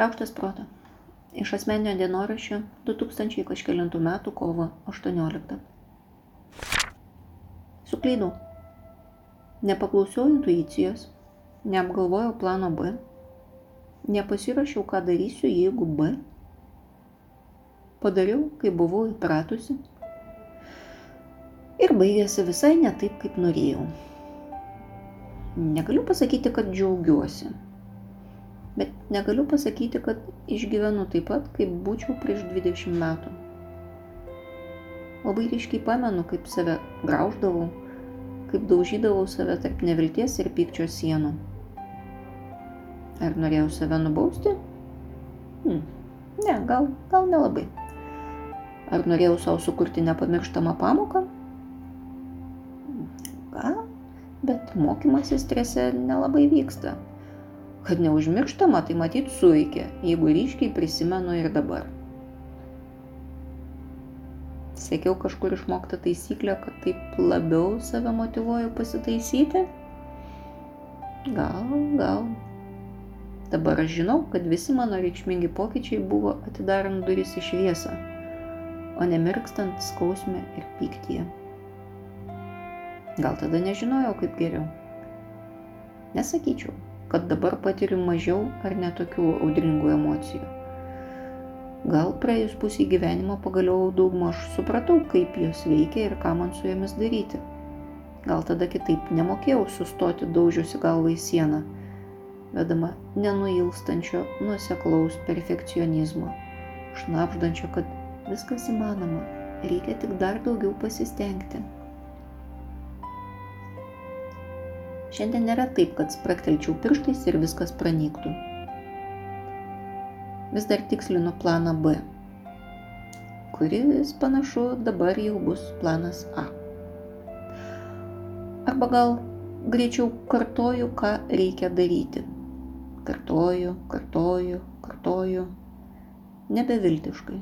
Šaukštas proto. Iš asmeninio dienoraščio 2000 kažkėlintų metų kovo 18. Suklydau. Nepaklausiau intuicijos, neapgalvojau plano B, nepasirašiau, ką darysiu, jeigu B. Padariau, kaip buvau įpratusi. Ir baigėsi visai ne taip, kaip norėjau. Negaliu pasakyti, kad džiaugiuosi, bet negaliu pasakyti, kad išgyvenu taip pat, kaip būčiau prieš 20 metų. Labai ryškiai pamenu, kaip save grauždavau, kaip daužydavau save tarp nevilties ir pykčio sienų. Ar norėjau save nubausti? Hmm. Ne, gal, gal nelabai. Ar norėjau savo sukurti nepamirštamą pamoką? Gal, bet mokymasis strese nelabai vyksta. Kad neužmirštama, tai matyt suveikia, jeigu ryškiai prisimenu ir dabar. Siekiau kažkur išmoktą taisyklę, kad taip labiau save motivuoju pasitaisyti? Gal, gal. Dabar aš žinau, kad visi mano reikšmingi pokyčiai buvo atidarant duris į šviesą, o nemirkstant skausmę ir pyktyje. Gal tada nežinojau, kaip geriau. Nesakyčiau, kad dabar patiriu mažiau ar netokių audringų emocijų gal praėjus pusei gyvenimo pagaliau daugmaž supratau, kaip jos veikia ir ką man su jomis daryti. Gal tada kitaip nemokėjau sustoti daužiusi galvą į sieną, vedama nenuilstančio, nuseklaus perfekcionizmo, šnapždančio, kad viskas įmanoma, reikia tik dar daugiau pasistengti. Šiandien nėra taip, kad spraktelčiau pirštais ir viskas pranyktų vis dar tikslinu planą B, kuris panašu dabar jau bus planas A. Arba gal greičiau kartoju, ką reikia daryti. Kartoju, kartoju, kartoju. Nebeviltiškai,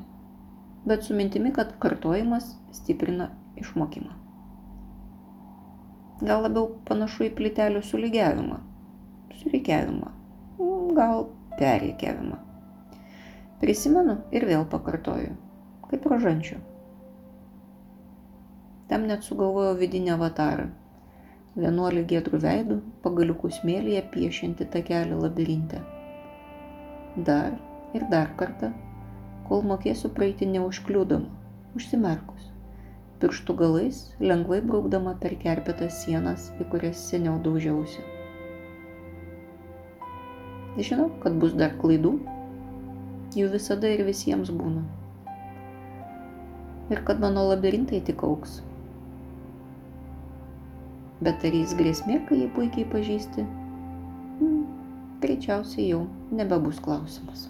bet su mintimi, kad kartojimas stiprina išmokimą. Gal labiau panašu į plytelių sulygiavimą, sureikiavimą, gal perreikiavimą. Prisimenu ir vėl pakartoju, kaip rožančių. Tam net sugalvojo vidinį avatarą. Vienuolį gėdrų veidų, pagaliukų smėlyje piešinti takelį labirinte. Dar ir dar kartą, kol mokėsiu praeiti neužkliūdama, užsimerkus, pirštų galais lengvai braukdama per kerpėtas sienas, į kurias seniau daužiausi. Žinau, kad bus dar klaidų, jų visada ir visiems būna. Ir kad mano labirintai tik auks. Bet ar jis grėsmė, kai jį puikiai pažįsti? Hmm, greičiausiai jau nebebus klausimas.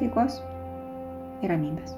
Taikos ir ramybės.